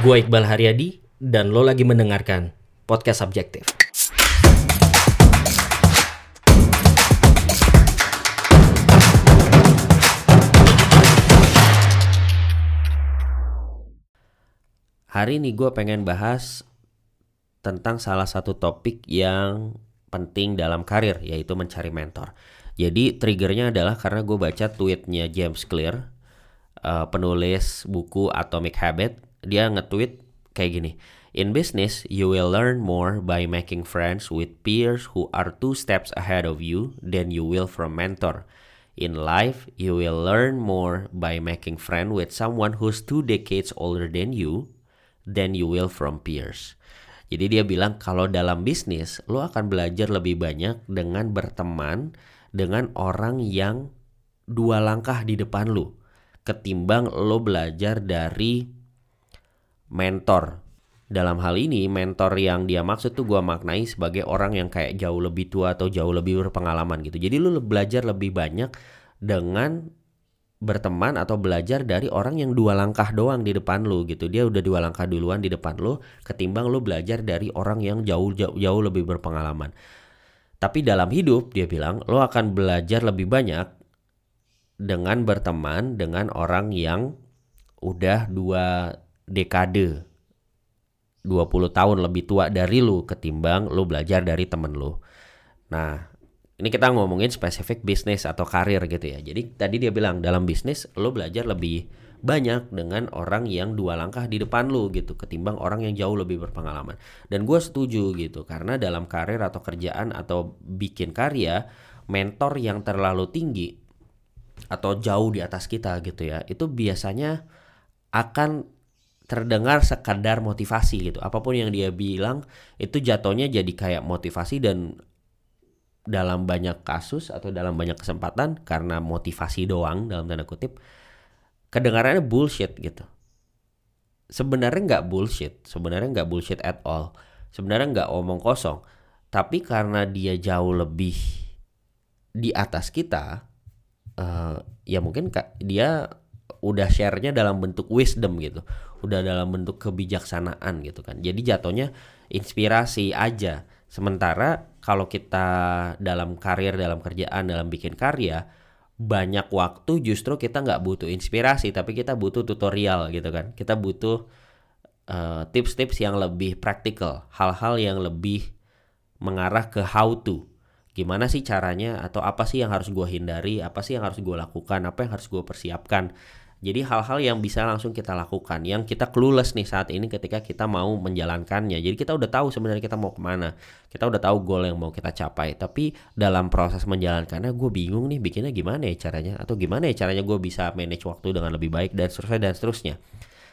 Gue Iqbal Haryadi dan lo lagi mendengarkan podcast subjektif. Hari ini gue pengen bahas tentang salah satu topik yang penting dalam karir yaitu mencari mentor. Jadi triggernya adalah karena gue baca tweetnya James Clear, uh, penulis buku Atomic Habit. Dia nge-tweet kayak gini. In business, you will learn more by making friends with peers who are two steps ahead of you than you will from mentor. In life, you will learn more by making friends with someone who's two decades older than you than you will from peers. Jadi dia bilang kalau dalam bisnis lo akan belajar lebih banyak dengan berteman dengan orang yang dua langkah di depan lo ketimbang lo belajar dari mentor. Dalam hal ini mentor yang dia maksud tuh gue maknai sebagai orang yang kayak jauh lebih tua atau jauh lebih berpengalaman gitu. Jadi lo belajar lebih banyak dengan berteman atau belajar dari orang yang dua langkah doang di depan lu gitu dia udah dua langkah duluan di depan lu ketimbang lu belajar dari orang yang jauh jauh, jauh lebih berpengalaman tapi dalam hidup dia bilang lo akan belajar lebih banyak dengan berteman dengan orang yang udah dua dekade 20 tahun lebih tua dari lu ketimbang lu belajar dari temen lu. Nah, ini kita ngomongin spesifik bisnis atau karir gitu ya. Jadi tadi dia bilang dalam bisnis lo belajar lebih banyak dengan orang yang dua langkah di depan lo gitu ketimbang orang yang jauh lebih berpengalaman. Dan gue setuju gitu karena dalam karir atau kerjaan atau bikin karya mentor yang terlalu tinggi atau jauh di atas kita gitu ya itu biasanya akan terdengar sekadar motivasi gitu. Apa pun yang dia bilang itu jatuhnya jadi kayak motivasi dan dalam banyak kasus atau dalam banyak kesempatan karena motivasi doang dalam tanda kutip kedengarannya bullshit gitu. Sebenarnya nggak bullshit sebenarnya nggak bullshit at all. Sebenarnya nggak omong kosong. Tapi karena dia jauh lebih di atas kita uh, ya mungkin dia udah share-nya dalam bentuk wisdom gitu udah dalam bentuk kebijaksanaan gitu kan jadi jatuhnya inspirasi aja Sementara kalau kita dalam karir, dalam kerjaan, dalam bikin karya, banyak waktu justru kita nggak butuh inspirasi, tapi kita butuh tutorial gitu kan. Kita butuh eh, tips-tips uh, yang lebih praktikal, hal-hal yang lebih mengarah ke how to. Gimana sih caranya atau apa sih yang harus gue hindari, apa sih yang harus gue lakukan, apa yang harus gue persiapkan. Jadi hal-hal yang bisa langsung kita lakukan, yang kita clueless nih saat ini ketika kita mau menjalankannya. Jadi kita udah tahu sebenarnya kita mau ke mana, kita udah tahu goal yang mau kita capai. Tapi dalam proses menjalankannya, gue bingung nih bikinnya gimana ya caranya, atau gimana ya caranya gue bisa manage waktu dengan lebih baik dan seterusnya dan seterusnya.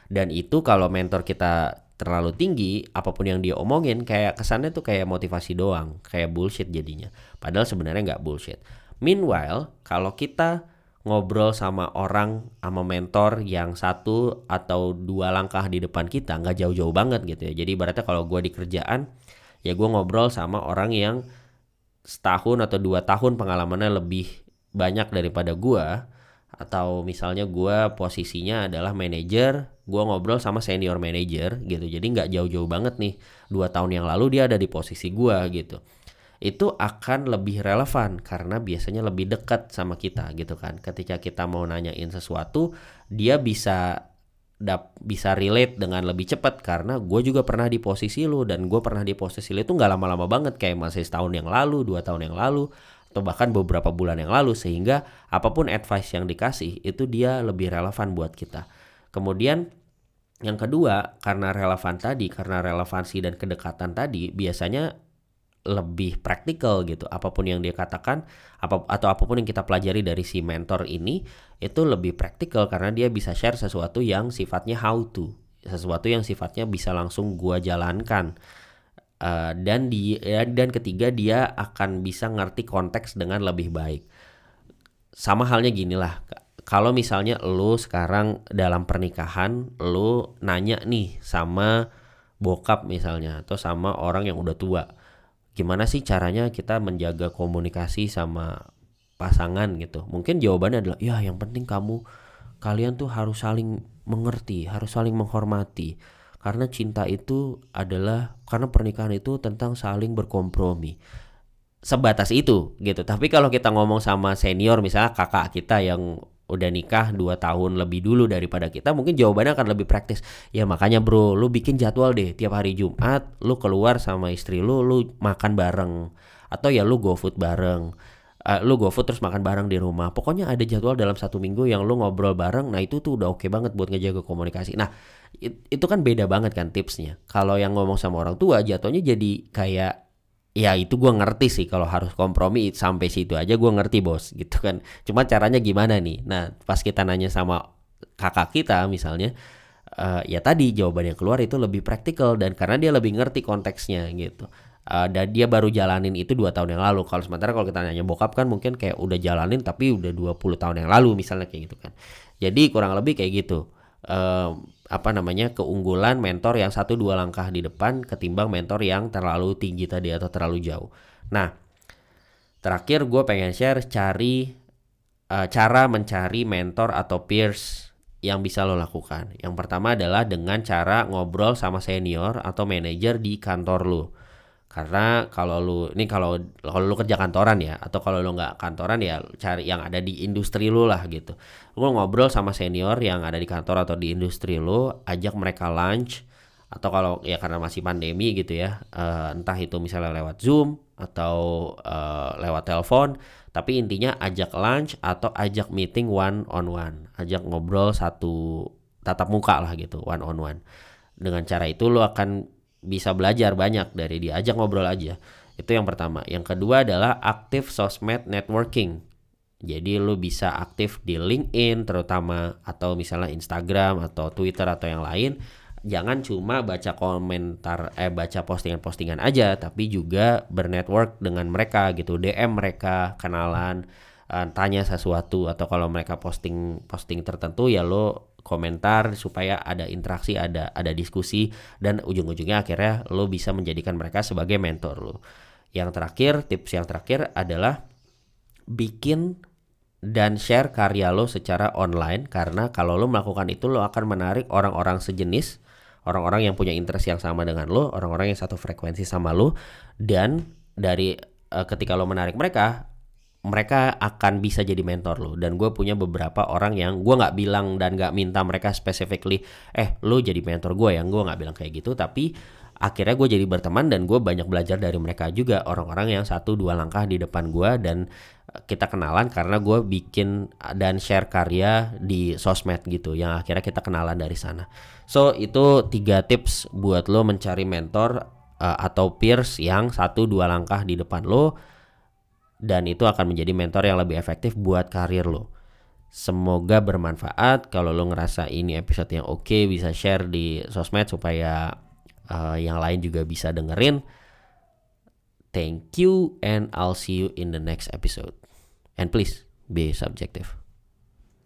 Dan itu kalau mentor kita terlalu tinggi, apa pun yang dia omongin kayak kesannya tuh kayak motivasi doang, kayak bullshit jadinya. Padahal sebenarnya nggak bullshit. Meanwhile, kalau kita ngobrol sama orang sama mentor yang satu atau dua langkah di depan kita nggak jauh-jauh banget gitu ya. Jadi ibaratnya kalau gue di kerjaan ya gue ngobrol sama orang yang setahun atau dua tahun pengalamannya lebih banyak daripada gue atau misalnya gue posisinya adalah manajer gue ngobrol sama senior manager gitu. Jadi nggak jauh-jauh banget nih dua tahun yang lalu dia ada di posisi gue gitu itu akan lebih relevan karena biasanya lebih dekat sama kita gitu kan. Ketika kita mau nanyain sesuatu, dia bisa dap bisa relate dengan lebih cepat karena gue juga pernah di posisi lu dan gue pernah di posisi lu itu nggak lama-lama banget kayak masih setahun yang lalu, dua tahun yang lalu atau bahkan beberapa bulan yang lalu sehingga apa pun advice yang dikasih itu dia lebih relevan buat kita. Kemudian yang kedua, karena relevan tadi, karena relevansi dan kedekatan tadi, biasanya lebih praktikal gitu. Apa pun yang dia katakan apa atau apa pun yang kita pelajari dari si mentor ini itu lebih praktikal karena dia bisa share sesuatu yang sifatnya how to. Sesuatu yang sifatnya bisa langsung gua jalankan. Uh, dan di ya, dan ketiga dia akan bisa ngerti konteks dengan lebih baik. Sama halnya gini lah kalau misalnya lu sekarang dalam pernikahan lu nanya nih sama bokap misalnya atau sama orang yang udah tua gimana sih caranya kita menjaga komunikasi sama pasangan gitu? Mungkin jawabannya adalah ya yang penting kamu kalian tuh harus saling mengerti harus saling menghormati. Karena cinta itu adalah karena pernikahan itu tentang saling berkompromi. Sebatas itu gitu. Tapi kalau kita ngomong sama senior misalnya kakak kita yang udah nikah 2 tahun lebih dulu daripada kita mungkin jawabannya akan lebih praktis. Ya makanya bro lu bikin jadwal deh tiap hari Jumat lu keluar sama istri lu lu makan bareng. Atau ya lu go food bareng. Uh, lu go food terus makan bareng di rumah. Pokoknya ada jadwal dalam satu minggu yang lu ngobrol bareng nah itu tuh udah oke okay banget buat ngejaga komunikasi. Nah itu kan beda banget kan tipsnya. Kalau yang ngomong sama orang tua jatuhnya jadi kayak ya itu gue ngerti sih kalau harus kompromi sampai situ aja gue ngerti bos gitu kan. Cuma caranya gimana nih? Nah pas kita nanya sama kakak kita misalnya uh, ya tadi jawaban yang keluar itu lebih praktikal dan karena dia lebih ngerti konteksnya gitu. Uh, dan dia baru jalanin itu dua tahun yang lalu. Kalau sementara kalau kita nanya bokap kan mungkin kayak udah jalanin tapi udah 20 tahun yang lalu misalnya kayak gitu kan. Jadi kurang lebih kayak gitu uh, apa namanya keunggulan mentor yang satu dua langkah di depan ketimbang mentor yang terlalu tinggi tadi atau terlalu jauh. Nah, terakhir gue pengen share cari uh, cara mencari mentor atau peers yang bisa lo lakukan. Yang pertama adalah dengan cara ngobrol sama senior atau manajer di kantor lo. Karena kalau lu ini kalau kalau lu kerja kantoran ya atau kalau lu nggak kantoran ya cari yang ada di industri lu lah gitu. Lu ngobrol sama senior yang ada di kantor atau di industri lu, ajak mereka lunch atau kalau ya karena masih pandemi gitu ya, uh, entah itu misalnya lewat Zoom atau uh, lewat telepon, tapi intinya ajak lunch atau ajak meeting one on one, ajak ngobrol satu tatap muka lah gitu, one on one. Dengan cara itu lu akan bisa belajar banyak dari dia. Ajak ngobrol aja. Itu yang pertama. Yang kedua adalah aktif sosmed networking. Jadi lu bisa aktif di LinkedIn terutama atau misalnya Instagram atau Twitter atau yang lain. Jangan cuma baca komentar eh baca postingan-postingan aja tapi juga bernetwork dengan mereka gitu. DM mereka kenalan uh, tanya sesuatu atau kalau mereka posting posting tertentu ya lo komentar supaya ada interaksi, ada ada diskusi dan ujung-ujungnya akhirnya lo bisa menjadikan mereka sebagai mentor lo. Yang terakhir, tips yang terakhir adalah bikin dan share karya lo secara online karena kalau lo melakukan itu lo akan menarik orang-orang sejenis, orang-orang yang punya interest yang sama dengan lo, orang-orang yang satu frekuensi sama lo dan dari uh, ketika lo menarik mereka, mereka akan bisa jadi mentor lo. Dan gue punya beberapa orang yang gue nggak bilang dan nggak minta mereka specifically eh lo jadi mentor gue yang gue nggak bilang kayak gitu tapi akhirnya gue jadi berteman dan gue banyak belajar dari mereka juga. Orang-orang yang satu dua langkah di depan gue dan eh, kita kenalan karena gue bikin dan share karya di sosmed gitu yang akhirnya kita kenalan dari sana. So itu tiga tips buat lo mencari mentor uh, atau peers yang satu dua langkah di depan lo dan itu akan menjadi mentor yang lebih efektif buat karir lo. Semoga bermanfaat. Kalau lo ngerasa ini episode yang oke, okay, bisa share di sosmed supaya uh, yang lain juga bisa dengerin. Thank you and I'll see you in the next episode. And please be subjective.